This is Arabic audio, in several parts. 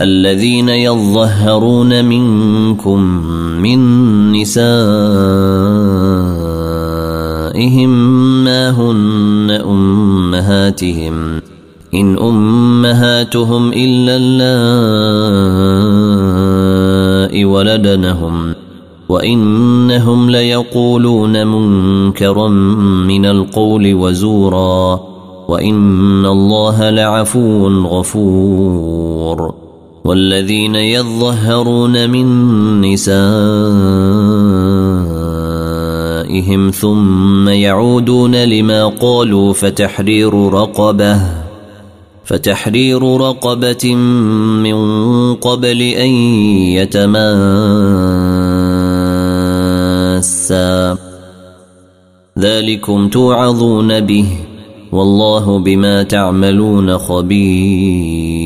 الذين يظهرون منكم من نسائهم ما هن أمهاتهم إن أمهاتهم إلا اللائي ولدنهم وإنهم ليقولون منكرا من القول وزورا وإن الله لعفو غفور والذين يظهرون من نسائهم ثم يعودون لما قالوا فتحرير رقبة فتحرير رقبة من قبل أن يتماسا. ذلكم توعظون به والله بما تعملون خبير.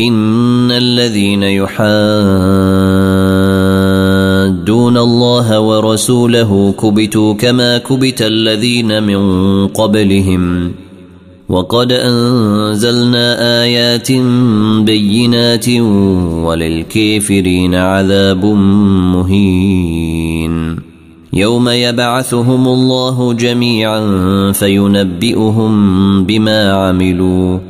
إن الذين يحادون الله ورسوله كبتوا كما كبت الذين من قبلهم وقد أنزلنا آيات بينات وللكافرين عذاب مهين يوم يبعثهم الله جميعا فينبئهم بما عملوا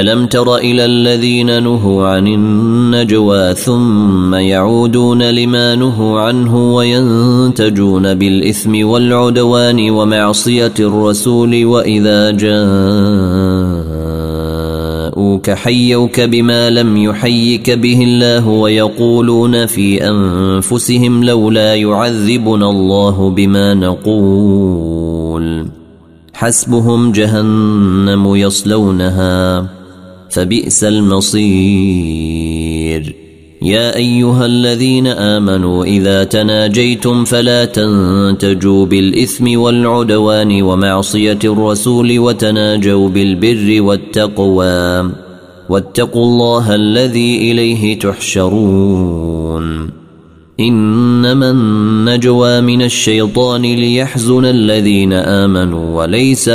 ألم تر إلى الذين نهوا عن النجوى ثم يعودون لما نهوا عنه وينتجون بالإثم والعدوان ومعصية الرسول وإذا جاءوك حيوك بما لم يحيك به الله ويقولون في أنفسهم لولا يعذبنا الله بما نقول. حسبهم جهنم يصلونها. فبئس المصير. يا أيها الذين آمنوا إذا تناجيتم فلا تنتجوا بالإثم والعدوان ومعصية الرسول وتناجوا بالبر والتقوى واتقوا الله الذي إليه تحشرون. إنما النجوى من الشيطان ليحزن الذين آمنوا وليس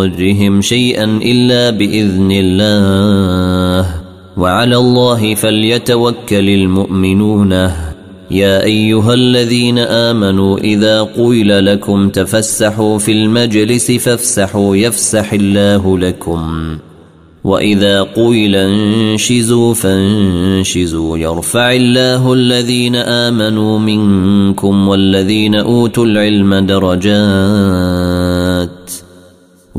بضارهم شيئا إلا بإذن الله. وعلى الله فليتوكل المؤمنون. يا أيها الذين آمنوا إذا قيل لكم تفسحوا في المجلس فافسحوا يفسح الله لكم. وإذا قيل انشزوا فانشزوا. يرفع الله الذين آمنوا منكم والذين أوتوا العلم درجات.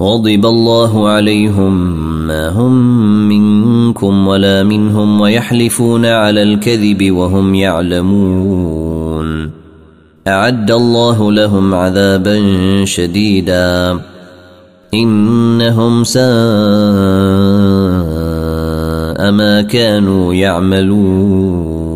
غضب الله عليهم ما هم منكم ولا منهم ويحلفون على الكذب وهم يعلمون. أعد الله لهم عذابا شديدا. إنهم ساء ما كانوا يعملون.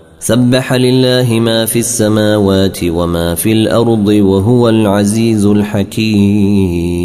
سبح لله ما في السماوات وما في الأرض وهو العزيز الحكيم.